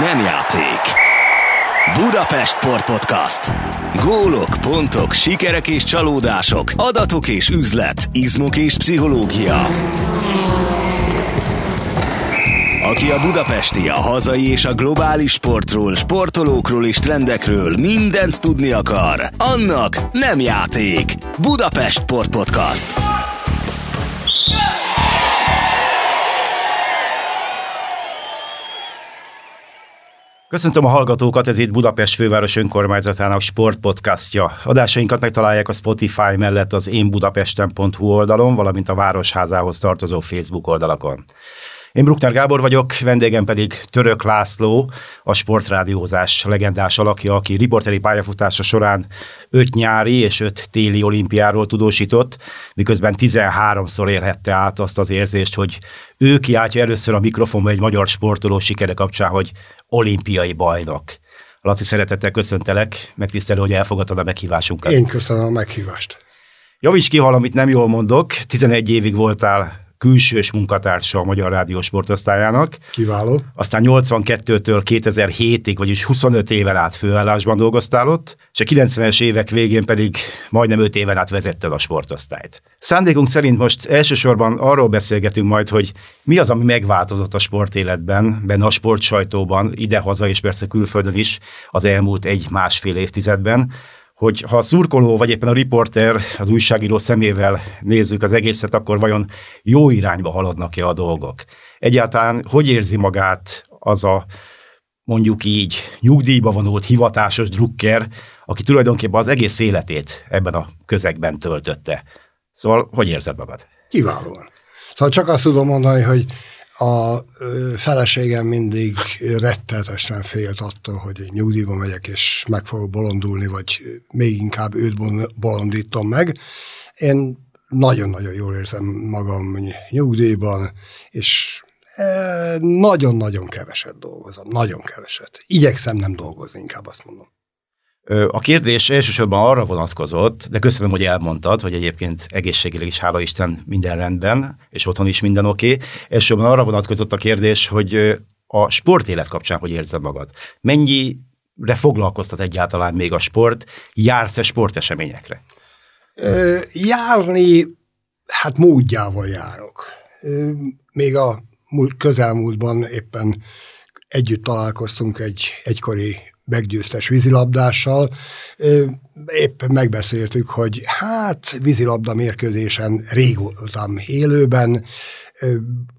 nem játék. Budapest Sport Podcast. Gólok, pontok, sikerek és csalódások, adatok és üzlet, izmok és pszichológia. Aki a budapesti, a hazai és a globális sportról, sportolókról és trendekről mindent tudni akar, annak nem játék. Budapest Sport Podcast. Köszöntöm a hallgatókat, ez itt Budapest főváros önkormányzatának sportpodcastja. Adásainkat megtalálják a Spotify mellett az én budapesten.hu oldalon, valamint a Városházához tartozó Facebook oldalakon. Én Bruckner Gábor vagyok, vendégem pedig Török László, a sportrádiózás legendás alakja, aki riporteri pályafutása során öt nyári és öt téli olimpiáról tudósított, miközben 13-szor élhette át azt az érzést, hogy ő kiáltja először a mikrofonba egy magyar sportoló sikere kapcsán, hogy olimpiai bajnok. Laci, szeretettel köszöntelek, megtisztelő, hogy elfogadtad a meghívásunkat. Én köszönöm a meghívást. Javíts ki valamit nem jól mondok, 11 évig voltál külsős munkatársa a Magyar Rádió sportosztályának. Kiváló. Aztán 82-től 2007-ig, vagyis 25 éven át főállásban dolgoztál ott, és a 90-es évek végén pedig majdnem 5 éven át vezetted a sportosztályt. Szándékunk szerint most elsősorban arról beszélgetünk majd, hogy mi az, ami megváltozott a sportéletben, benne a sportsajtóban, idehaza és persze külföldön is az elmúlt egy-másfél évtizedben, hogy ha a szurkoló, vagy éppen a riporter, az újságíró szemével nézzük az egészet, akkor vajon jó irányba haladnak-e a dolgok? Egyáltalán hogy érzi magát az a mondjuk így nyugdíjba vonult hivatásos drukker, aki tulajdonképpen az egész életét ebben a közegben töltötte. Szóval hogy érzed magad? Kiválóan. Szóval csak azt tudom mondani, hogy a feleségem mindig rettenetesen félt attól, hogy nyugdíjba megyek, és meg fogok bolondulni, vagy még inkább őt bolondítom meg. Én nagyon-nagyon jól érzem magam nyugdíjban, és nagyon-nagyon keveset dolgozom, nagyon keveset. Igyekszem nem dolgozni, inkább azt mondom. A kérdés elsősorban arra vonatkozott, de köszönöm, hogy elmondtad, hogy egyébként egészségileg is, hála Isten, minden rendben, és otthon is minden oké. Okay. Elsősorban arra vonatkozott a kérdés, hogy a sportélet kapcsán hogy érzed magad? Mennyire foglalkoztat egyáltalán még a sport? Jársz-e sporteseményekre? Ö, járni, hát módjával járok. Még a közelmúltban éppen együtt találkoztunk egy egykori meggyőztes vízilabdással. Épp megbeszéltük, hogy hát vízilabda mérkőzésen régoltam élőben,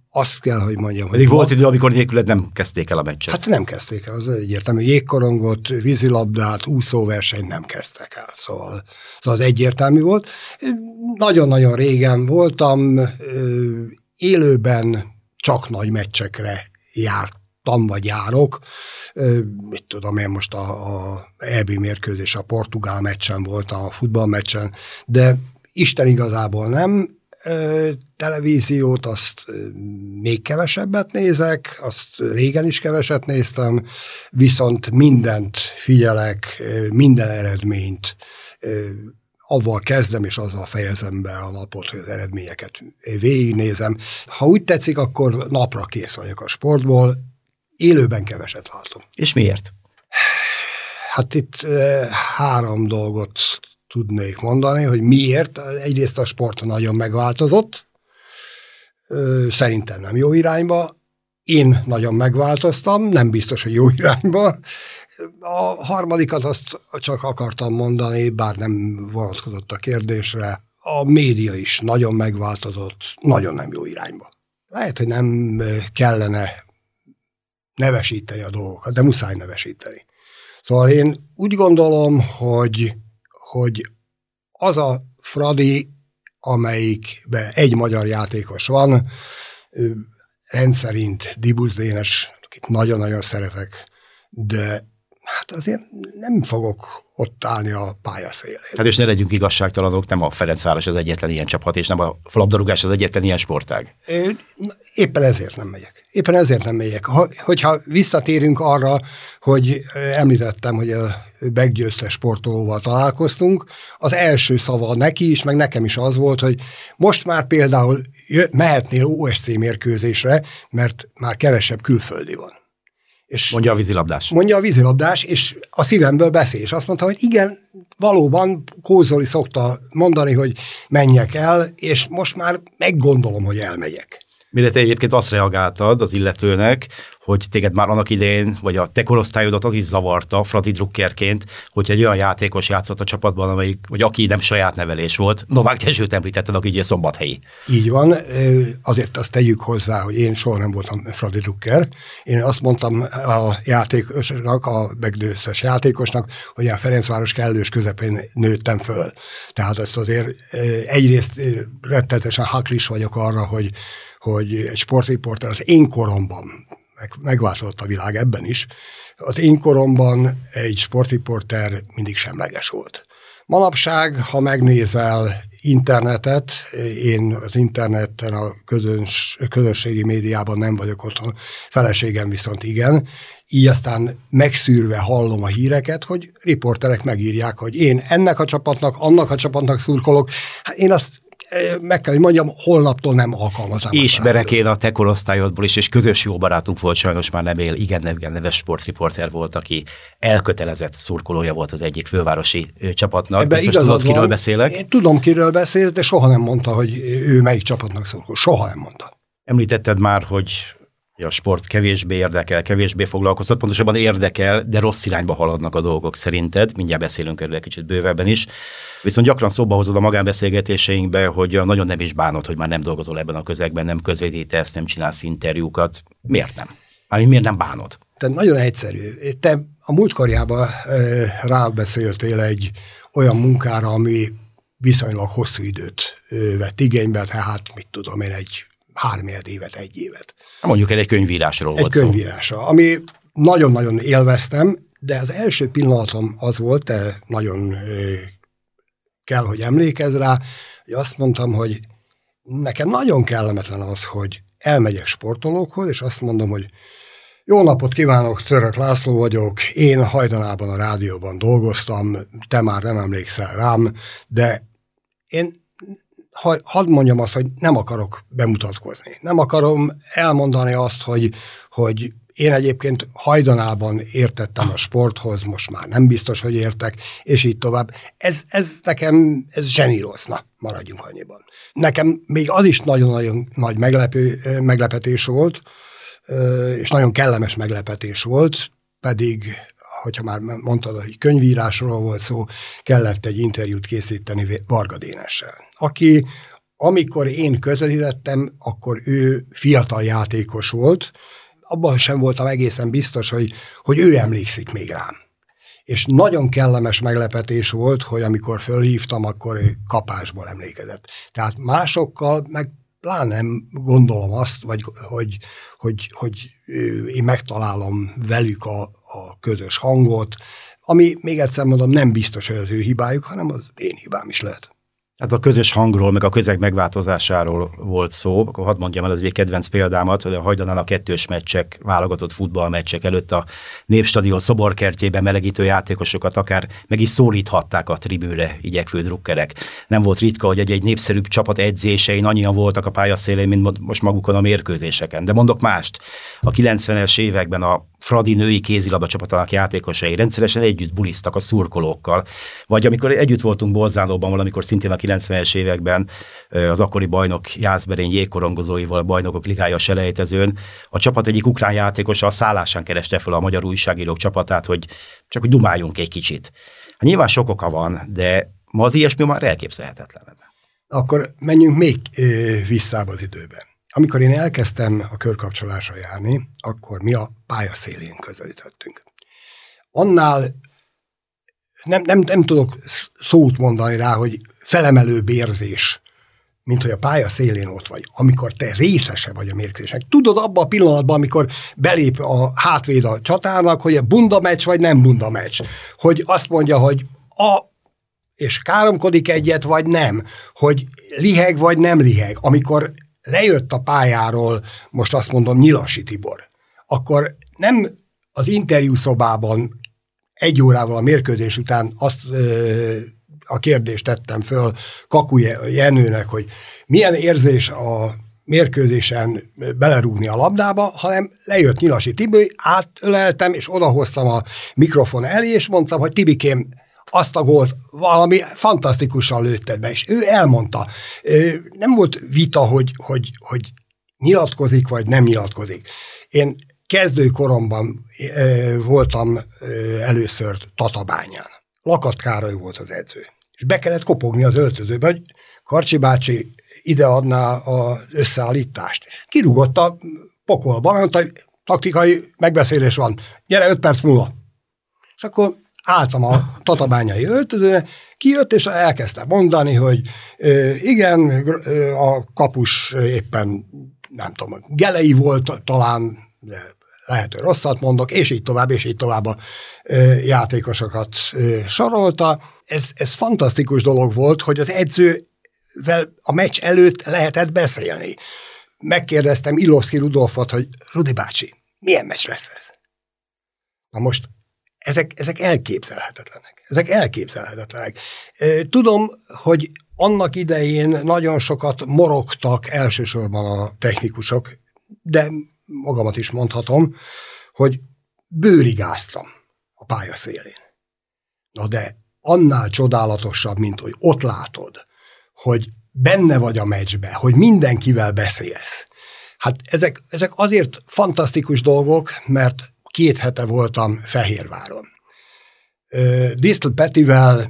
azt kell, hogy mondjam. Pedig hogy volt idő, amikor nélküled nem kezdték el a meccset. Hát nem kezdték el, az egyértelmű. Jégkorongot, vízilabdát, úszóversenyt nem kezdtek el, szóval, szóval az egyértelmű volt. Nagyon-nagyon régen voltam, élőben csak nagy meccsekre járt tam vagy járok, mit tudom én most a, a EB mérkőzés, a portugál meccsen volt, a futballmeccsen, de Isten igazából nem, televíziót, azt még kevesebbet nézek, azt régen is keveset néztem, viszont mindent figyelek, minden eredményt, avval kezdem, és azzal fejezem be a napot, hogy az eredményeket végignézem. Ha úgy tetszik, akkor napra kész vagyok a sportból, élőben keveset látom. És miért? Hát itt e, három dolgot tudnék mondani, hogy miért. Egyrészt a sport nagyon megváltozott, szerintem nem jó irányba. Én nagyon megváltoztam, nem biztos, hogy jó irányba. A harmadikat azt csak akartam mondani, bár nem vonatkozott a kérdésre. A média is nagyon megváltozott, nagyon nem jó irányba. Lehet, hogy nem kellene nevesíteni a dolgokat, de muszáj nevesíteni. Szóval én úgy gondolom, hogy, hogy az a Fradi, amelyikben egy magyar játékos van, rendszerint Dibusz Dénes, akit nagyon-nagyon szeretek, de hát azért nem fogok ott állni a pályaszélén. Hát és ne legyünk igazságtalanok, nem a Ferencváros az egyetlen ilyen csapat, és nem a labdarúgás az egyetlen ilyen sportág. Éppen ezért nem megyek. Éppen ezért nem megyek. Ha, hogyha visszatérünk arra, hogy említettem, hogy a meggyőzte sportolóval találkoztunk, az első szava neki is, meg nekem is az volt, hogy most már például mehetnél OSC mérkőzésre, mert már kevesebb külföldi van. És mondja a vízilabdás. Mondja a vízilabdás, és a szívemből beszél, és azt mondta, hogy igen, valóban Kózoli szokta mondani, hogy menjek el, és most már meggondolom, hogy elmegyek. Mire te egyébként azt reagáltad az illetőnek, hogy téged már annak idején, vagy a te korosztályodat az is zavarta Fradi drukkerként, hogy egy olyan játékos játszott a csapatban, amelyik, vagy aki nem saját nevelés volt. Novák Dezsőt említetted, aki ugye szombathelyi. Így van, azért azt tegyük hozzá, hogy én soha nem voltam Fradi drukker. Én azt mondtam a játékosnak, a megdőszes játékosnak, hogy a Ferencváros kellős közepén nőttem föl. Tehát ezt azért egyrészt rettetesen haklis vagyok arra, hogy hogy egy sportriporter az én koromban, meg, megváltozott a világ ebben is, az én koromban egy sportriporter mindig semleges volt. Manapság, ha megnézel internetet, én az interneten, a közöns, közösségi médiában nem vagyok otthon, feleségem viszont igen, így aztán megszűrve hallom a híreket, hogy riporterek megírják, hogy én ennek a csapatnak, annak a csapatnak szurkolok. Hát én azt meg kell, hogy mondjam, holnaptól nem alkalmazom. Ismerek én a te korosztályodból is, és közös jó barátunk volt, sajnos már nem él, igen, igen neves sportriporter volt, aki elkötelezett szurkolója volt az egyik fővárosi csapatnak. Ebben igazad tudod, kiről beszélek? Én tudom, kiről beszél, de soha nem mondta, hogy ő melyik csapatnak szurkol. Soha nem mondta. Említetted már, hogy a sport kevésbé érdekel, kevésbé foglalkoztat, pontosabban érdekel, de rossz irányba haladnak a dolgok szerinted, mindjárt beszélünk erről egy kicsit bővebben is. Viszont gyakran szóba hozod a magánbeszélgetéseinkbe, hogy nagyon nem is bánod, hogy már nem dolgozol ebben a közegben, nem közvetítesz, nem csinálsz interjúkat. Miért nem? Mármint miért nem bánod? Te nagyon egyszerű. Te a múltkorjában rábeszéltél egy olyan munkára, ami viszonylag hosszú időt vett igénybe, tehát mit tudom én, egy három évet, egy évet. Mondjuk egy könyvírásról egy volt könyvírásra, ami nagyon-nagyon élveztem, de az első pillanatom az volt, te nagyon kell, hogy emlékezz rá, hogy azt mondtam, hogy nekem nagyon kellemetlen az, hogy elmegyek sportolókhoz, és azt mondom, hogy jó napot kívánok, Török László vagyok, én hajdanában a rádióban dolgoztam, te már nem emlékszel rám, de én ha, hadd mondjam azt, hogy nem akarok bemutatkozni. Nem akarom elmondani azt, hogy, hogy én egyébként hajdanában értettem a sporthoz, most már nem biztos, hogy értek, és így tovább. Ez, ez nekem, ez zseníroz. Na, maradjunk annyiban. Nekem még az is nagyon-nagyon nagy meglepő, meglepetés volt, és nagyon kellemes meglepetés volt, pedig hogyha már mondtad, hogy könyvírásról volt szó, kellett egy interjút készíteni Varga Dénessel, aki amikor én közvetítettem, akkor ő fiatal játékos volt, abban sem voltam egészen biztos, hogy, hogy ő emlékszik még rám. És nagyon kellemes meglepetés volt, hogy amikor fölhívtam, akkor ő kapásból emlékezett. Tehát másokkal meg pláne nem gondolom azt, vagy hogy, hogy, hogy én megtalálom velük a, a közös hangot, ami még egyszer mondom, nem biztos, hogy az ő hibájuk, hanem az én hibám is lehet. Hát a közös hangról, meg a közeg megváltozásáról volt szó. Akkor hadd mondjam el az egy kedvenc példámat, hogy a hajdanán a kettős meccsek, válogatott futballmeccsek előtt a Népstadion szoborkertjében melegítő játékosokat akár meg is szólíthatták a tribűre igyekvő drukkerek. Nem volt ritka, hogy egy-egy népszerűbb csapat edzésein annyian voltak a pályaszélén, mint most magukon a mérkőzéseken. De mondok mást. A 90-es években a Fradi női kézilabda csapatának játékosai rendszeresen együtt bulisztak a szurkolókkal. Vagy amikor együtt voltunk Bolzánóban valamikor szintén a 90-es években az akkori bajnok Jászberény jégkorongozóival bajnokok ligája selejtezőn, a csapat egyik ukrán játékosa a szállásán kereste fel a magyar újságírók csapatát, hogy csak hogy dumáljunk egy kicsit. Hát nyilván sok oka van, de ma az ilyesmi már elképzelhetetlen. Akkor menjünk még vissza az időben. Amikor én elkezdtem a körkapcsolásra járni, akkor mi a pályaszélén közelítettünk. Annál nem, nem, nem tudok szót mondani rá, hogy felemelő bérzés, mint hogy a pálya szélén ott vagy, amikor te részese vagy a mérkőzésnek. Tudod abban a pillanatban, amikor belép a hátvéd a csatának, hogy a bunda meccs vagy nem bunda meccs. Hogy azt mondja, hogy a és káromkodik egyet, vagy nem, hogy liheg, vagy nem liheg. Amikor lejött a pályáról, most azt mondom, Nyilasi Tibor, akkor nem az interjúszobában egy órával a mérkőzés után azt ö, a kérdést tettem föl Kaku Jenőnek, hogy milyen érzés a mérkőzésen belerúgni a labdába, hanem lejött Nyilasi Tibi, átöleltem, és odahoztam a mikrofon elé, és mondtam, hogy Tibikém, azt a gólt valami fantasztikusan lőtted be, és ő elmondta. Nem volt vita, hogy, hogy, hogy nyilatkozik, vagy nem nyilatkozik. Én kezdőkoromban voltam először Tatabányán. Lakat Károly volt az edző. És be kellett kopogni az öltözőbe, hogy Karcsi bácsi ide adná az összeállítást. És kirúgott a pokolba, mondta, hogy taktikai megbeszélés van, gyere öt perc múlva. És akkor álltam a tatabányai öltözőre, kijött, és elkezdte mondani, hogy igen, a kapus éppen, nem tudom, gelei volt talán, de lehet, hogy rosszat mondok, és így tovább, és így tovább a játékosokat sorolta. Ez, ez fantasztikus dolog volt, hogy az edzővel a meccs előtt lehetett beszélni. Megkérdeztem Ilovszki Rudolfot, hogy Rudi bácsi, milyen meccs lesz ez? Na most ezek, ezek elképzelhetetlenek. Ezek elképzelhetetlenek. Tudom, hogy annak idején nagyon sokat morogtak elsősorban a technikusok, de magamat is mondhatom, hogy bőrigáztam a pálya szélén. Na de annál csodálatosabb, mint hogy ott látod, hogy benne vagy a meccsbe, hogy mindenkivel beszélsz. Hát ezek, ezek azért fantasztikus dolgok, mert két hete voltam Fehérváron. Distel Petivel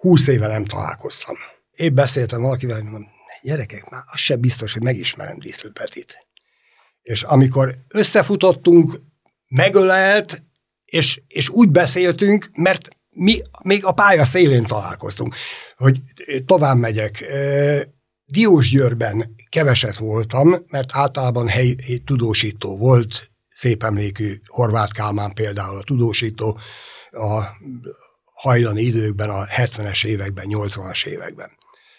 húsz éve nem találkoztam. Én beszéltem valakivel, hogy mondom, gyerekek, már az sem biztos, hogy megismerem Distel Petit. És amikor összefutottunk, megölelt, és, és úgy beszéltünk, mert mi még a pálya szélén találkoztunk, hogy tovább megyek. Diósgyőrben keveset voltam, mert általában helyi tudósító volt, szép emlékű Horváth Kálmán például a tudósító a hajlani időkben, a 70-es években, 80-as években.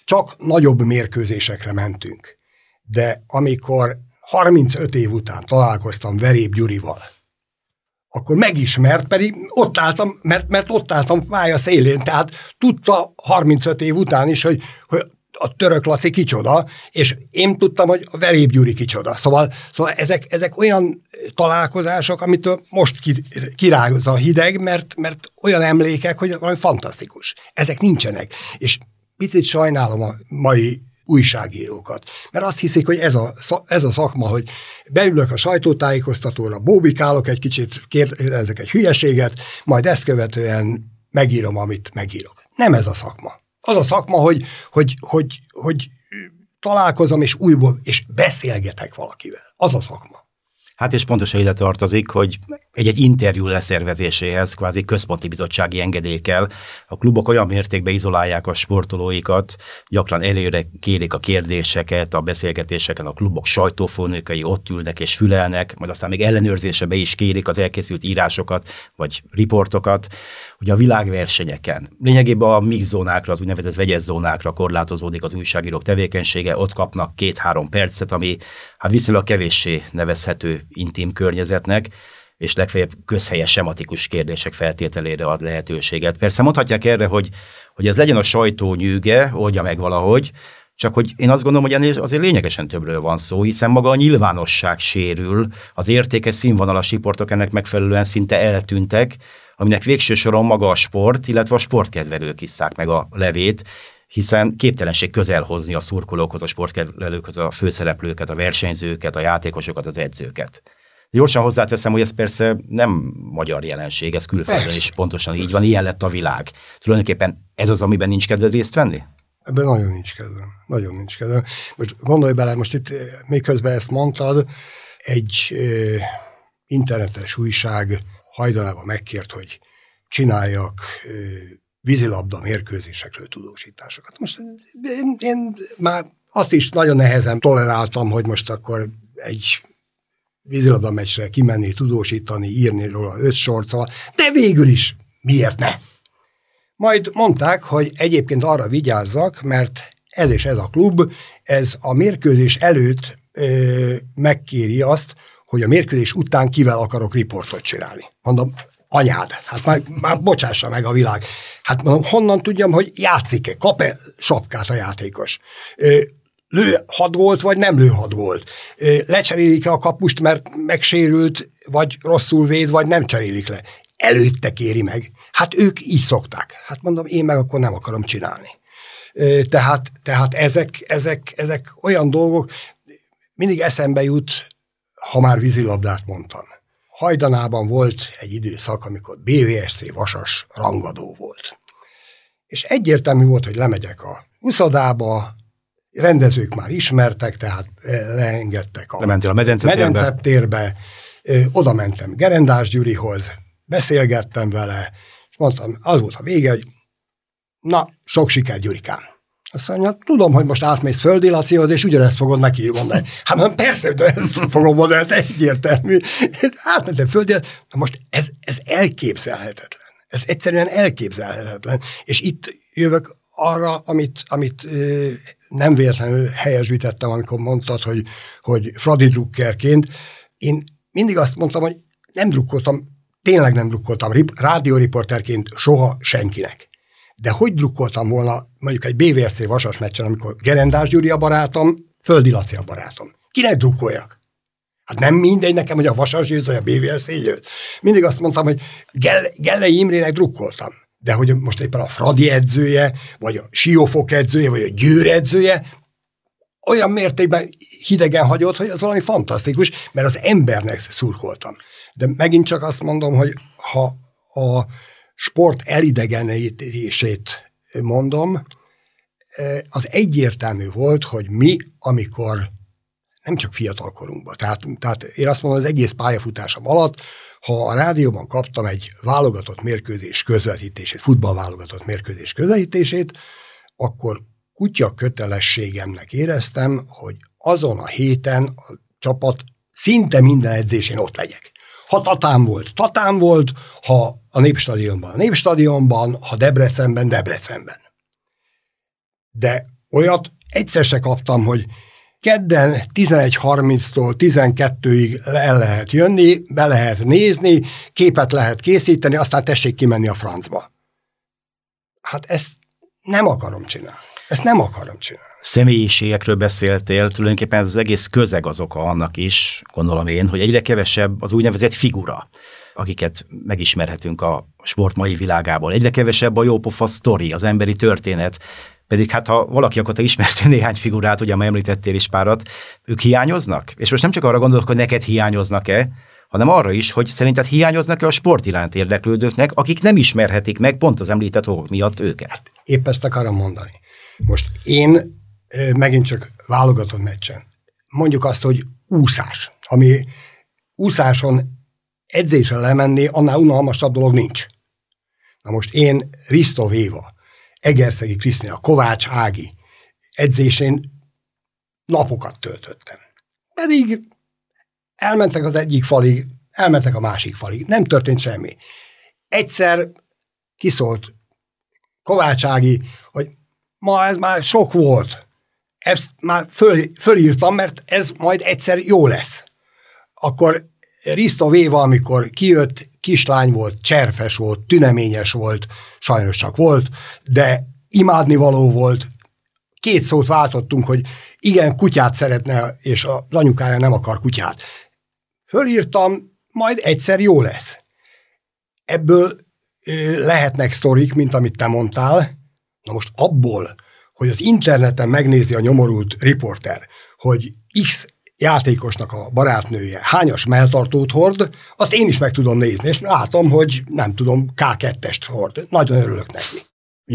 Csak nagyobb mérkőzésekre mentünk. De amikor 35 év után találkoztam Verép Gyurival, akkor megismert, pedig ott álltam, mert, mert ott álltam pálya szélén, tehát tudta 35 év után is, hogy, hogy a török Laci kicsoda, és én tudtam, hogy a Verép Gyuri kicsoda. Szóval, szóval ezek, ezek olyan találkozások, amitől most kirágod a hideg, mert, mert olyan emlékek, hogy valami fantasztikus. Ezek nincsenek. És picit sajnálom a mai újságírókat. Mert azt hiszik, hogy ez a, ez a szakma, hogy beülök a sajtótájékoztatóra, bóbikálok egy kicsit, kérdezek egy hülyeséget, majd ezt követően megírom, amit megírok. Nem ez a szakma. Az a szakma, hogy, hogy, hogy, hogy találkozom, és újból, és beszélgetek valakivel. Az a szakma. Hát és pontosan ide tartozik, hogy egy-egy interjú leszervezéséhez kvázi központi bizottsági engedély. A klubok olyan mértékben izolálják a sportolóikat, gyakran előre kérik a kérdéseket, a beszélgetéseken a klubok sajtófónökai ott ülnek és fülelnek, majd aztán még ellenőrzésebe is kérik az elkészült írásokat, vagy riportokat, hogy a világversenyeken lényegében a mix zónákra, az úgynevezett vegyes zónákra korlátozódik az újságírók tevékenysége, ott kapnak két-három percet, ami hát viszonylag kevéssé nevezhető intim környezetnek, és legfeljebb közhelyes sematikus kérdések feltételére ad lehetőséget. Persze mondhatják erre, hogy, hogy ez legyen a sajtó nyűge, oldja meg valahogy, csak hogy én azt gondolom, hogy ennél azért lényegesen többről van szó, hiszen maga a nyilvánosság sérül, az értékes színvonalas riportok ennek megfelelően szinte eltűntek, aminek végső soron maga a sport, illetve a sportkedvelők isszák meg a levét, hiszen képtelenség közel hozni a szurkolókhoz, a sportkedvelőkhoz, a főszereplőket, a versenyzőket, a játékosokat, az edzőket. Gyorsan hozzáteszem, hogy ez persze nem magyar jelenség, ez külföldön is pontosan így van, ilyen lett a világ. Tulajdonképpen ez az, amiben nincs kedved részt venni? Ebben nagyon nincs kedvem. Nagyon nincs kedvem. Most gondolj bele, most itt még közben ezt mondtad, egy ö, internetes újság hajdanában megkért, hogy csináljak ö, vízilabda mérkőzésekről tudósításokat. Most én, én már azt is nagyon nehezen toleráltam, hogy most akkor egy vízilabda meccsre kimenni, tudósítani, írni róla öt sort, szóval, de végül is miért ne? Majd mondták, hogy egyébként arra vigyázzak, mert ez és ez a klub, ez a mérkőzés előtt ö, megkéri azt, hogy a mérkőzés után kivel akarok riportot csinálni. Mondom, anyád, hát már, már bocsássa meg a világ. Hát mondom, honnan tudjam, hogy játszik-e, kap-e sapkát a játékos. Ö, lő hat gólt, vagy nem lő hat gólt. Lecserélik-e a kapust, mert megsérült, vagy rosszul véd, vagy nem cserélik le. Előtte kéri meg. Hát ők így szokták. Hát mondom, én meg akkor nem akarom csinálni. Tehát, tehát ezek, ezek, ezek olyan dolgok, mindig eszembe jut, ha már vízilabdát mondtam. Hajdanában volt egy időszak, amikor BVSC Vasas rangadó volt. És egyértelmű volt, hogy lemegyek a uszodába, rendezők már ismertek, tehát leengedtek a Lementél a medenceptérbe. medenceptérbe. Oda mentem Gerendás Gyurihoz, beszélgettem vele, és mondtam, az volt a vége, hogy na, sok siker Gyurikám. Azt mondja, tudom, hogy most átmész földilacióhoz, és ugyanezt fogod neki mondani. Hát nem persze, de ezt fogom mondani, hát egyértelmű. Átmentem földilacióhoz. Na most ez, ez elképzelhetetlen. Ez egyszerűen elképzelhetetlen. És itt jövök arra, amit, amit nem véletlenül helyesítettem, amikor mondtad, hogy, hogy Fradi drukkerként. Én mindig azt mondtam, hogy nem drukkoltam, tényleg nem drukkoltam rádióriporterként soha senkinek. De hogy drukkoltam volna mondjuk egy BVRC vasas meccsen, amikor Gerendás Gyuri a barátom, Földi Laci a barátom. Kinek drukkoljak? Hát nem mindegy nekem, hogy a Vasas győz, vagy a BVSC győz. Mindig azt mondtam, hogy Gellei Imrének drukkoltam. De hogy most éppen a Fradi edzője, vagy a Siófok edzője, vagy a Győr edzője, olyan mértékben hidegen hagyott, hogy az valami fantasztikus, mert az embernek szurkoltam. De megint csak azt mondom, hogy ha a sport elidegenítését mondom, eh, az egyértelmű volt, hogy mi, amikor nem csak fiatalkorunkban, tehát, tehát én azt mondom, az egész pályafutásom alatt, ha a rádióban kaptam egy válogatott mérkőzés közvetítését, futballválogatott mérkőzés közvetítését, akkor kutya kötelességemnek éreztem, hogy azon a héten a csapat szinte minden edzésén ott legyek. Ha Tatán volt, Tatán volt, ha a Népstadionban, a Népstadionban, ha Debrecenben, Debrecenben. De olyat egyszer se kaptam, hogy kedden 11.30-tól 12-ig el lehet jönni, be lehet nézni, képet lehet készíteni, aztán tessék kimenni a francba. Hát ezt nem akarom csinálni. Ezt nem akarom csinálni. Személyiségekről beszéltél, tulajdonképpen ez az egész közeg az oka annak is, gondolom én, hogy egyre kevesebb az úgynevezett figura, akiket megismerhetünk a sport mai világából. Egyre kevesebb a jópofa sztori, az emberi történet, pedig hát ha valaki, akkor te ismertél néhány figurát, ugye már említettél is párat, ők hiányoznak? És most nem csak arra gondolok, hogy neked hiányoznak-e, hanem arra is, hogy szerinted hiányoznak-e a sport iránt érdeklődőknek, akik nem ismerhetik meg pont az említett okok miatt őket. Hát, épp ezt akarom mondani. Most én megint csak válogatott meccsen. Mondjuk azt, hogy úszás, ami úszáson edzésre lemenni, annál unalmasabb dolog nincs. Na most én Risto Véva, Egerszegi Krisztina, Kovács Ági edzésén napokat töltöttem. Pedig elmentek az egyik falig, elmentek a másik falig. Nem történt semmi. Egyszer kiszólt Kovács Ági, hogy ma ez már sok volt. Ezt már föl, fölírtam, mert ez majd egyszer jó lesz. Akkor Risto Véva, amikor kijött, kislány volt, cserfes volt, tüneményes volt, sajnos csak volt, de imádnivaló volt. Két szót váltottunk, hogy igen, kutyát szeretne, és a anyukája nem akar kutyát. Fölírtam, majd egyszer jó lesz. Ebből lehetnek sztorik, mint amit te mondtál. Na most abból, hogy az interneten megnézi a nyomorult riporter, hogy X játékosnak a barátnője hányas melltartót hord, azt én is meg tudom nézni, és látom, hogy nem tudom, K2-est hord. Nagyon örülök neki.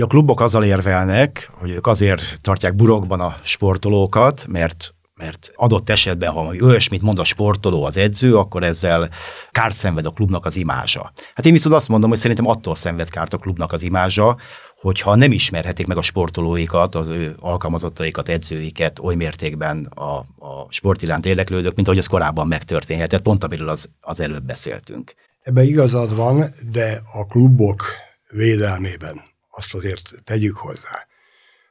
A klubok azzal érvelnek, hogy ők azért tartják burokban a sportolókat, mert mert adott esetben, ha olyasmit mond a sportoló, az edző, akkor ezzel kárt szenved a klubnak az imázsa. Hát én viszont azt mondom, hogy szerintem attól szenved kárt a klubnak az imázsa, hogyha nem ismerhetik meg a sportolóikat, az ő alkalmazottaikat, edzőiket oly mértékben a, a sport iránt érdeklődők, mint ahogy az korábban megtörténhetett, pont amiről az, az előbb beszéltünk. Ebben igazad van, de a klubok védelmében azt azért tegyük hozzá,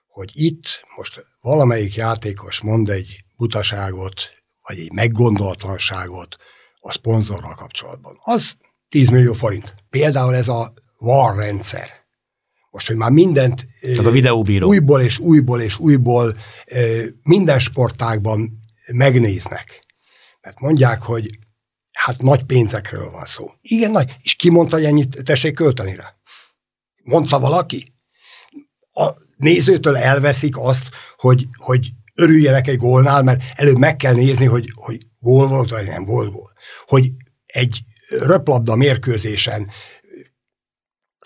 hogy itt most valamelyik játékos mond egy butaságot, vagy egy meggondolatlanságot a szponzorral kapcsolatban. Az 10 millió forint. Például ez a VAR rendszer Most, hogy már mindent Tehát a videóbíró. újból és újból és újból minden sportágban megnéznek. Mert mondják, hogy hát nagy pénzekről van szó. Igen, nagy. És ki mondta, hogy ennyit tessék költeni rá? Mondta valaki? A nézőtől elveszik azt, hogy, hogy örüljenek egy gólnál, mert előbb meg kell nézni, hogy, hogy gól volt, vagy nem volt gól. Hogy egy röplabda mérkőzésen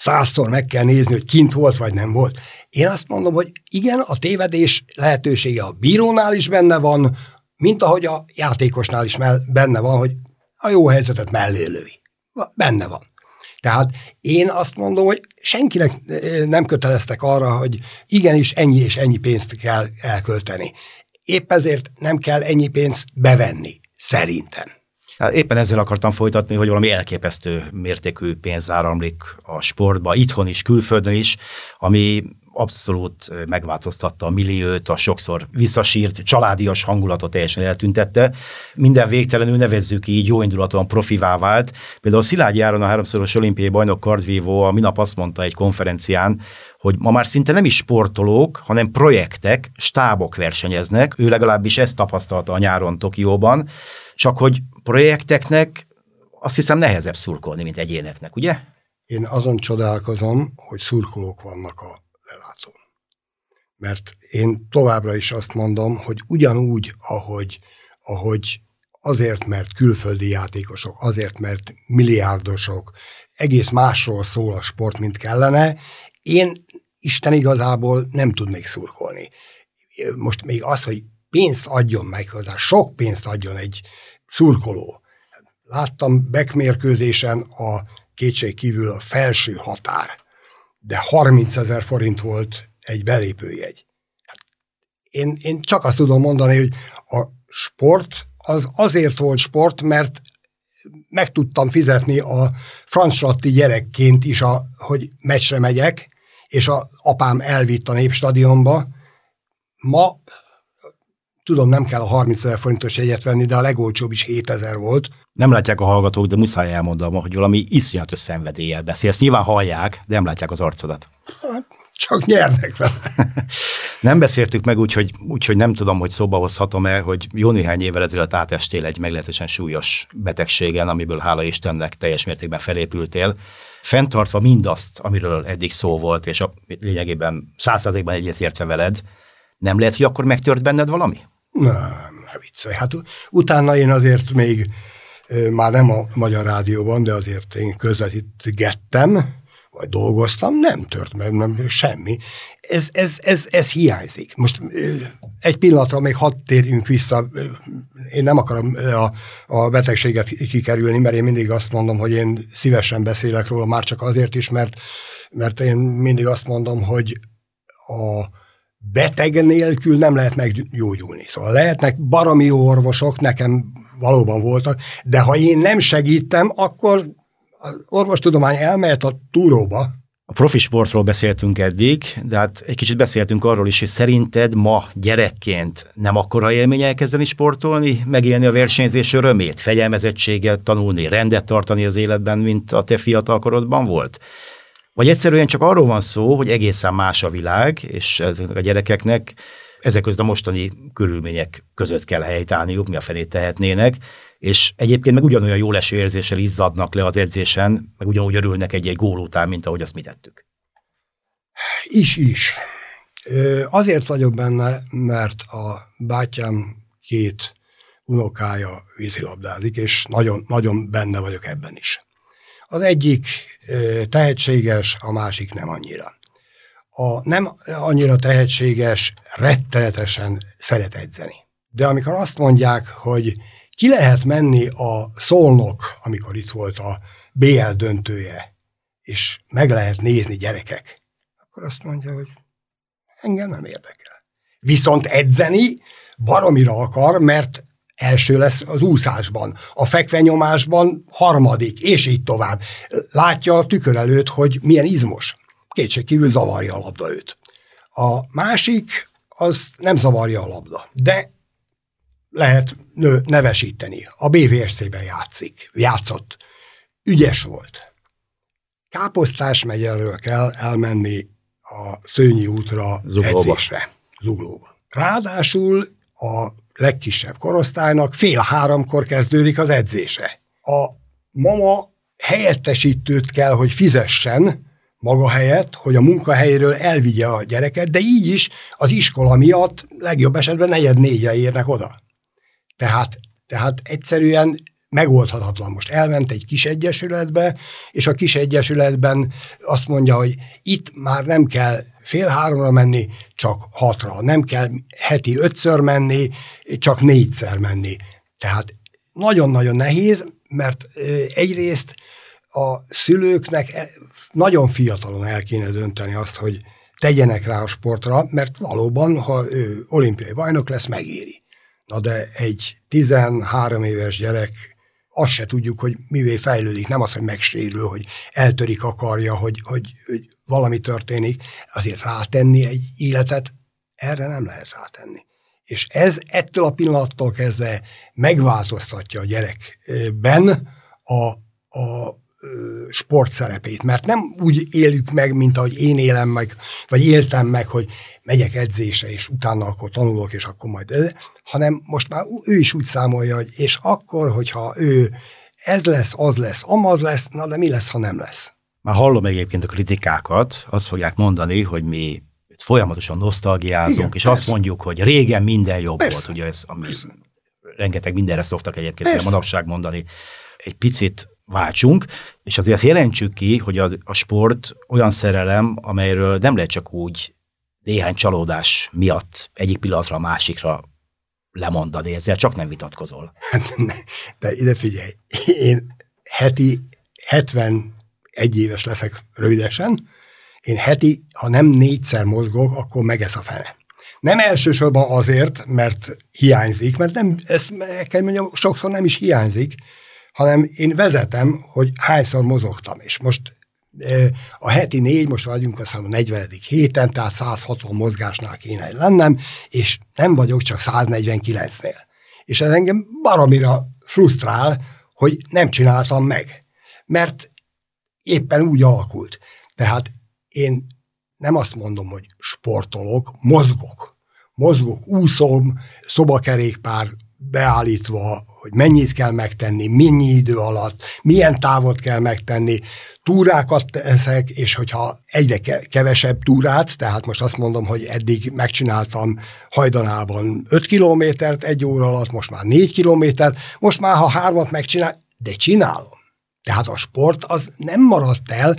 százszor meg kell nézni, hogy kint volt, vagy nem volt. Én azt mondom, hogy igen, a tévedés lehetősége a bírónál is benne van, mint ahogy a játékosnál is benne van, hogy a jó helyzetet mellé lövi. Benne van. Tehát én azt mondom, hogy senkinek nem köteleztek arra, hogy igenis ennyi és ennyi pénzt kell elkölteni. Épp ezért nem kell ennyi pénzt bevenni, szerintem. Hát éppen ezzel akartam folytatni, hogy valami elképesztő mértékű pénz áramlik a sportba, itthon is, külföldön is, ami abszolút megváltoztatta a milliót, a sokszor visszasírt, családias hangulatot teljesen eltüntette. Minden végtelenül nevezzük így, jó indulaton profivá vált. Például Szilágyi Áron, a háromszoros olimpiai bajnok kardvívó a minap azt mondta egy konferencián, hogy ma már szinte nem is sportolók, hanem projektek, stábok versenyeznek. Ő legalábbis ezt tapasztalta a nyáron Tokióban, csak hogy projekteknek azt hiszem nehezebb szurkolni, mint egyéneknek, ugye? Én azon csodálkozom, hogy szurkolók vannak a mert én továbbra is azt mondom, hogy ugyanúgy, ahogy, ahogy azért, mert külföldi játékosok, azért, mert milliárdosok, egész másról szól a sport, mint kellene, én Isten igazából nem tudnék szurkolni. Most még az, hogy pénzt adjon meg hozzá, sok pénzt adjon egy szurkoló. Láttam bekmérkőzésen a kétség kívül a felső határ, de 30 ezer forint volt egy belépőjegy. Én, én csak azt tudom mondani, hogy a sport az azért volt sport, mert meg tudtam fizetni a francslatti gyerekként is, a, hogy meccsre megyek, és a apám elvitt a népstadionba. Ma tudom, nem kell a 30 ezer forintos jegyet venni, de a legolcsóbb is 7 ezer volt. Nem látják a hallgatók, de muszáj elmondom, hogy valami iszonyatos szenvedéllyel beszélsz. Nyilván hallják, de nem látják az arcodat. Hát, csak nyernek vele. nem beszéltük meg, úgyhogy, úgyhogy nem tudom, hogy szóba hozhatom-e, hogy jó néhány évvel ezelőtt átestél egy meglehetősen súlyos betegségen, amiből hála Istennek teljes mértékben felépültél, fenntartva mindazt, amiről eddig szó volt, és a lényegében százszerzékben egyetértve veled, nem lehet, hogy akkor megtört benned valami? Nem, viccelj. Hát utána én azért még már nem a Magyar Rádióban, de azért én közvetítgettem, vagy dolgoztam, nem tört meg, nem, semmi. Ez, ez, ez, ez hiányzik. Most egy pillanatra még hadd térjünk vissza, én nem akarom a, a betegséget kikerülni, mert én mindig azt mondom, hogy én szívesen beszélek róla, már csak azért is, mert, mert én mindig azt mondom, hogy a beteg nélkül nem lehet meggyógyulni. Szóval lehetnek baromi jó orvosok, nekem valóban voltak, de ha én nem segítem, akkor az orvostudomány elmehet a túróba. A profi sportról beszéltünk eddig, de hát egy kicsit beszéltünk arról is, hogy szerinted ma gyerekként nem akkora élmény elkezdeni sportolni, megélni a versenyzés örömét, fegyelmezettséget tanulni, rendet tartani az életben, mint a te fiatalkorodban volt? Vagy egyszerűen csak arról van szó, hogy egészen más a világ, és a gyerekeknek ezek között a mostani körülmények között kell helytállniuk, mi a fenét tehetnének, és egyébként meg ugyanolyan jó leső érzéssel izzadnak le az edzésen, meg ugyanúgy örülnek egy-egy gól után, mint ahogy azt mi tettük. Is, is. Azért vagyok benne, mert a bátyám két unokája vízilabdázik, és nagyon, nagyon benne vagyok ebben is. Az egyik tehetséges, a másik nem annyira. A nem annyira tehetséges rettenetesen szeret edzeni. De amikor azt mondják, hogy ki lehet menni a Szolnok, amikor itt volt a BL döntője, és meg lehet nézni gyerekek, akkor azt mondja, hogy engem nem érdekel. Viszont edzeni baromira akar, mert első lesz az úszásban, a fekvenyomásban harmadik, és így tovább. Látja a tükör előtt, hogy milyen izmos. Kétség kívül zavarja a labda őt. A másik, az nem zavarja a labda, de lehet nő, nevesíteni. A BVSC-ben játszik, játszott. Ügyes volt. Káposztás megyelről kell elmenni a Szőnyi útra Zuglóba. edzésre, Zuglóba. Ráadásul a legkisebb korosztálynak fél háromkor kezdődik az edzése. A mama helyettesítőt kell, hogy fizessen maga helyett, hogy a munkahelyéről elvigye a gyereket, de így is az iskola miatt legjobb esetben negyed négyre érnek oda. Tehát, tehát egyszerűen megoldhatatlan. Most elment egy kis egyesületbe, és a kis egyesületben azt mondja, hogy itt már nem kell fél háromra menni, csak hatra. Nem kell heti ötször menni, csak négyszer menni. Tehát nagyon-nagyon nehéz, mert egyrészt a szülőknek e, nagyon fiatalon el kéne dönteni azt, hogy tegyenek rá a sportra, mert valóban, ha ő olimpiai bajnok lesz, megéri. Na de egy 13 éves gyerek, azt se tudjuk, hogy mivé fejlődik. Nem az, hogy megsérül, hogy eltörik a karja, hogy, hogy, hogy valami történik. Azért rátenni egy életet, erre nem lehet rátenni. És ez ettől a pillanattól kezdve megváltoztatja a gyerekben a, a sport szerepét, mert nem úgy éljük meg, mint ahogy én élem meg, vagy éltem meg, hogy megyek edzésre, és utána akkor tanulok, és akkor majd, hanem most már ő is úgy számolja, hogy és akkor, hogyha ő ez lesz, az lesz, amaz lesz, na de mi lesz, ha nem lesz? Már hallom egyébként a kritikákat, azt fogják mondani, hogy mi folyamatosan nosztalgiázunk, Igen, és persze. azt mondjuk, hogy régen minden jobb persze, volt, ugye ez, ami persze. rengeteg mindenre szoktak egyébként persze. a manapság mondani. Egy picit váltsunk, és azért azt jelentsük ki, hogy a, a sport olyan szerelem, amelyről nem lehet csak úgy néhány csalódás miatt egyik pillanatra a másikra lemondani, ezzel csak nem vitatkozol. Hát, de ide figyelj, én heti 71 éves leszek rövidesen, én heti, ha nem négyszer mozgok, akkor megesz a fene. Nem elsősorban azért, mert hiányzik, mert nem, ezt kell mondjam, sokszor nem is hiányzik, hanem én vezetem, hogy hányszor mozogtam, és most a heti négy, most vagyunk a a 40. héten, tehát 160 mozgásnál kéne lennem, és nem vagyok csak 149-nél. És ez engem baromira frusztrál, hogy nem csináltam meg. Mert éppen úgy alakult. Tehát én nem azt mondom, hogy sportolok, mozgok. Mozgok, úszom, szobakerékpár, beállítva, hogy mennyit kell megtenni, mennyi idő alatt, milyen távot kell megtenni, túrákat teszek, és hogyha egyre kevesebb túrát, tehát most azt mondom, hogy eddig megcsináltam hajdanában 5 kilométert egy óra alatt, most már 4 kilométert, most már ha hármat megcsinál, de csinálom. Tehát a sport az nem maradt el,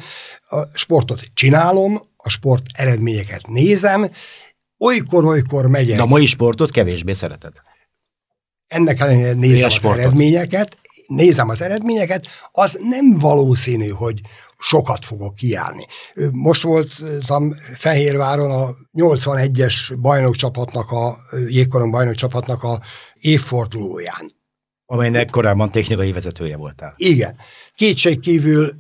a sportot csinálom, a sport eredményeket nézem, olykor-olykor megyek. De a mai sportot kevésbé szereted. Ennek ellenére nézem az sportot. eredményeket, nézem az eredményeket, az nem valószínű, hogy sokat fogok kijárni. Most voltam Fehérváron a 81-es bajnokcsapatnak, a jégkoron bajnokcsapatnak a évfordulóján. Amelynek korábban technikai vezetője voltál. Igen. Kétségkívül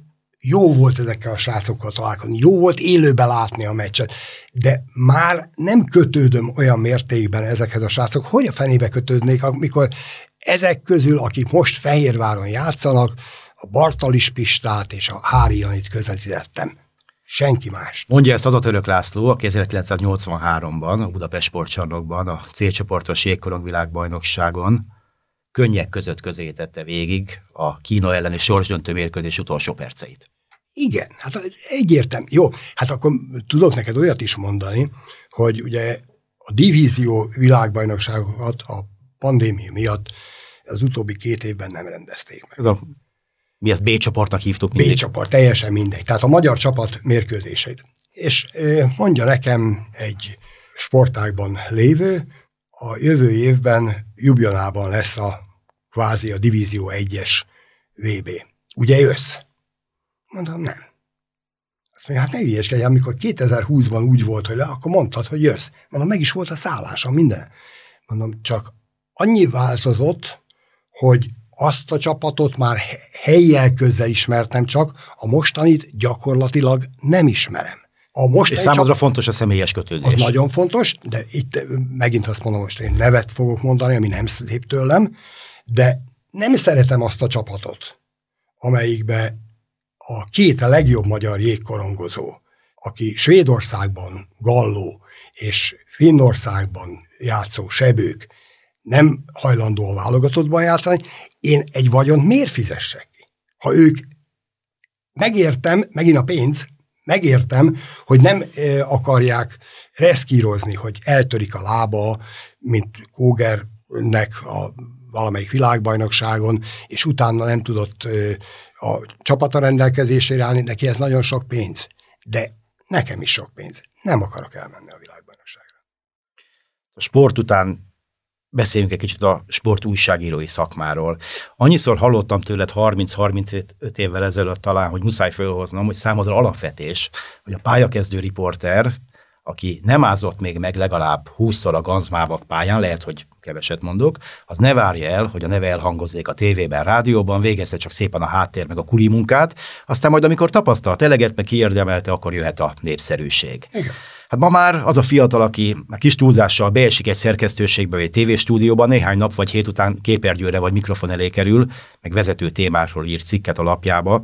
jó volt ezekkel a srácokkal találkozni, jó volt élőben látni a meccset, de már nem kötődöm olyan mértékben ezekhez a srácok, hogy a fenébe kötődnék, amikor ezek közül, akik most Fehérváron játszanak, a Bartalis Pistát és a Hári Janit közvetítettem. Senki más. Mondja ezt Adatörök László, aki 1983-ban a Budapest sportcsarnokban a C-csoportos jégkorong világbajnokságon könnyek között közé tette végig a Kína elleni sorsdöntő mérkőzés utolsó perceit. Igen, hát egyértelmű. Jó, hát akkor tudok neked olyat is mondani, hogy ugye a divízió világbajnokságokat a pandémia miatt az utóbbi két évben nem rendezték meg. Ez a, mi ezt B csoportnak hívtuk? B csoport, teljesen mindegy. Tehát a magyar csapat mérkőzéseit. És mondja nekem egy sportágban lévő, a jövő évben Jubjanában lesz a kvázi a Divízió 1-es VB. Ugye jössz? Mondom, nem. Azt mondja, hát ne ügyeskedj, amikor 2020-ban úgy volt, hogy le, akkor mondtad, hogy jössz. Mondom, meg is volt a szállása, minden. Mondom, csak annyi változott, hogy azt a csapatot már helyjel közel ismertem csak, a mostanit gyakorlatilag nem ismerem. A most és számodra csak, fontos a személyes kötődés. Az nagyon fontos, de itt megint azt mondom, most én nevet fogok mondani, ami nem szép tőlem, de nem szeretem azt a csapatot, amelyikbe a két legjobb magyar jégkorongozó, aki Svédországban galló és Finnországban játszó sebők nem hajlandó a válogatottban játszani, én egy vagyont miért fizessek ki? Ha ők megértem, megint a pénz, megértem, hogy nem akarják reszkírozni, hogy eltörik a lába, mint Kógernek a valamelyik világbajnokságon, és utána nem tudott a csapata rendelkezésére állni, neki ez nagyon sok pénz. De nekem is sok pénz. Nem akarok elmenni a világbajnokságra. A sport után beszéljünk egy kicsit a sport újságírói szakmáról. Annyiszor hallottam tőled 30-35 évvel ezelőtt talán, hogy muszáj fölhoznom, hogy számodra alapvetés, hogy a pályakezdő riporter, aki nem ázott még meg legalább 20-szor a Ganzmávak pályán, lehet, hogy keveset mondok, az ne várja el, hogy a neve elhangozzék a tévében, rádióban, végezze csak szépen a háttér meg a kuli munkát, aztán majd amikor tapasztalt eleget, meg kiérdemelte, akkor jöhet a népszerűség. Igen. Hát ma már az a fiatal, aki kis túlzással beesik egy szerkesztőségbe vagy egy tévéstúdióban, néhány nap vagy hét után képernyőre vagy mikrofon elé kerül, meg vezető témáról ír cikket a lapjába.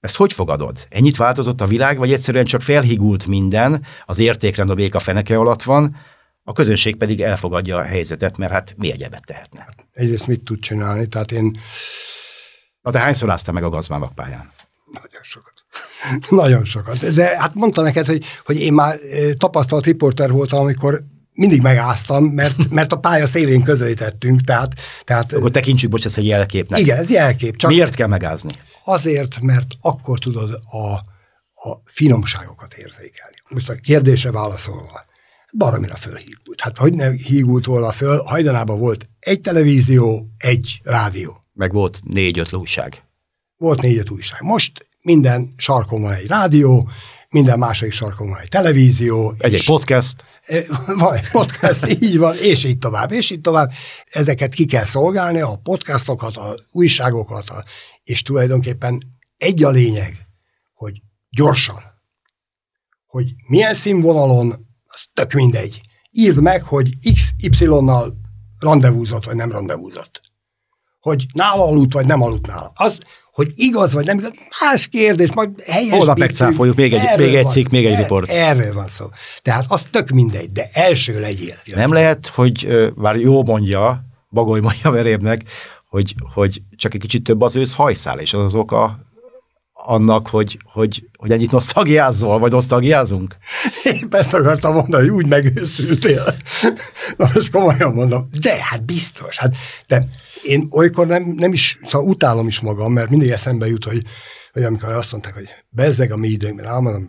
Ezt hogy fogadod? Ennyit változott a világ, vagy egyszerűen csak felhigult minden, az értékrend a béka feneke alatt van, a közönség pedig elfogadja a helyzetet, mert hát mi egyebet tehetne? Hát egyrészt mit tud csinálni? Tehát én... Na te hányszor áztál meg a gazmávak pályán? Nagyon sokat. Nagyon sokat. De hát mondta neked, hogy, hogy én már tapasztalt riporter voltam, amikor mindig megáztam, mert, mert a pálya szélén közelítettünk, tehát... tehát Akkor tekintsük, bocs, ez egy jelképnek. Igen, ez jelkép. Csak Miért kell megázni? Azért, mert akkor tudod a, a finomságokat érzékelni. Most a kérdése válaszolva. Baromira fölhígult. Hát hogy ne hígult volna föl, hajdanában volt egy televízió, egy rádió. Meg volt négy-öt újság. Volt négy-öt újság. Most minden sarkon van egy rádió, minden második sarkon van egy televízió. Egy-egy podcast. Vagy podcast, így van, és így tovább, és így tovább. Ezeket ki kell szolgálni, a podcastokat, a újságokat, a, és tulajdonképpen egy a lényeg, hogy gyorsan, hogy milyen színvonalon, az tök mindegy. Írd meg, hogy XY-nal rendezvúzott, vagy nem rendezvúzott. Hogy nála aludt, vagy nem aludt nála. Az, hogy igaz vagy nem igaz, más kérdés, majd helyes. Holnap megcáfoljuk, még egy, még egy cikk, még egy riport. Erről van szó. Tehát az tök mindegy, de első legyél. Nem lehet, hogy bár jó mondja, Bagoly mondja verébnek, hogy, hogy csak egy kicsit több az ősz hajszál, és az az oka annak, hogy, hogy, hogy ennyit nosztalgiázol, vagy nosztalgiázunk? Épp ezt akartam mondani, hogy úgy megőszültél. Na most komolyan mondom, de hát biztos. Hát, de én olykor nem, nem is, szóval utálom is magam, mert mindig eszembe jut, hogy, hogy amikor azt mondták, hogy bezzeg a mi időnkben, ám mondom,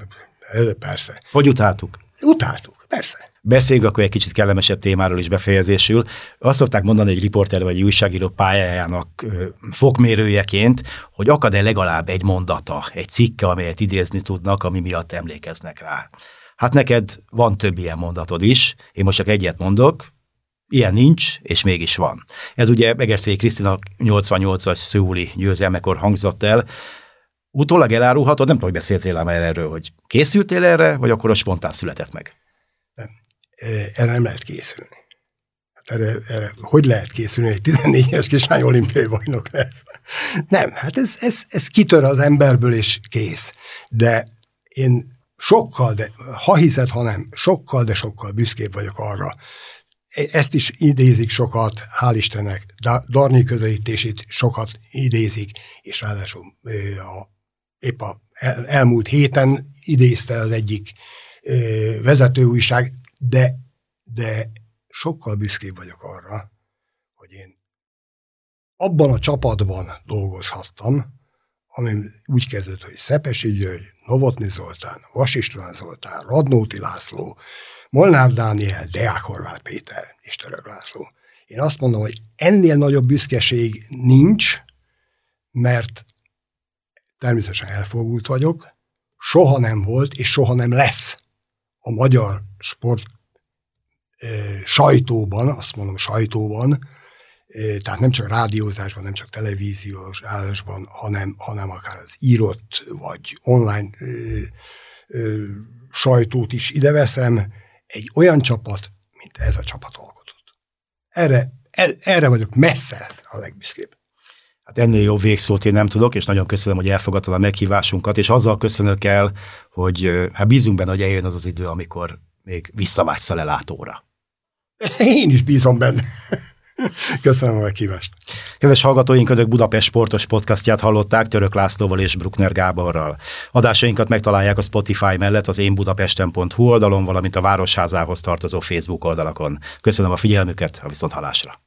persze. Hogy utáltuk? Utáltuk, persze. Beszéljünk akkor egy kicsit kellemesebb témáról is befejezésül. Azt szokták mondani egy riporter vagy egy újságíró pályájának fokmérőjeként, hogy akad-e legalább egy mondata, egy cikke, amelyet idézni tudnak, ami miatt emlékeznek rá. Hát neked van több ilyen mondatod is, én most csak egyet mondok, Ilyen nincs, és mégis van. Ez ugye Megerszély Krisztina 88-as szőuli győzelmekor hangzott el. Utólag elárulhatod, nem tudom, hogy beszéltél már erről, hogy készültél erre, vagy akkor a spontán született meg? Erre nem lehet készülni. Hát erre, erre hogy lehet készülni, egy 14-es kislány olimpiai bajnok lesz? Nem, hát ez, ez, ez kitör az emberből, és kész. De én sokkal, de ha hiszed, ha nem, sokkal, de sokkal büszkébb vagyok arra, ezt is idézik sokat, hál' Istennek, Darnyi közelítését sokat idézik, és ráadásul a, épp a el, elmúlt héten idézte az egyik vezetőújság, de, de sokkal büszkébb vagyok arra, hogy én abban a csapatban dolgozhattam, ami úgy kezdett, hogy Szepesi György, Novotni Zoltán, Vas István Zoltán, Radnóti László, Molnár Dániel, Deák Horváth Péter és Török László. Én azt mondom, hogy ennél nagyobb büszkeség nincs, mert természetesen elfogult vagyok, soha nem volt, és soha nem lesz a magyar sport sajtóban, azt mondom sajtóban, tehát nem csak rádiózásban, nem csak televíziós állásban, hanem, hanem akár az írott vagy online e, e, sajtót is ideveszem, egy olyan csapat, mint ez a csapat alkotott. Erre, erre vagyok messze a legbüszkébb. Hát ennél jobb végszót én nem tudok, és nagyon köszönöm, hogy elfogadtad a meghívásunkat, és azzal köszönök el, hogy hát bízunk benne, hogy eljön az az idő, amikor még visszavágysz a lelátóra. Én is bízom benne. Köszönöm a meghívást. Kedves hallgatóink, Önök Budapest sportos podcastját hallották Török Lászlóval és Bruckner Gáborral. Adásainkat megtalálják a Spotify mellett az én budapesten.hu oldalon, valamint a Városházához tartozó Facebook oldalakon. Köszönöm a figyelmüket, a viszonthalásra.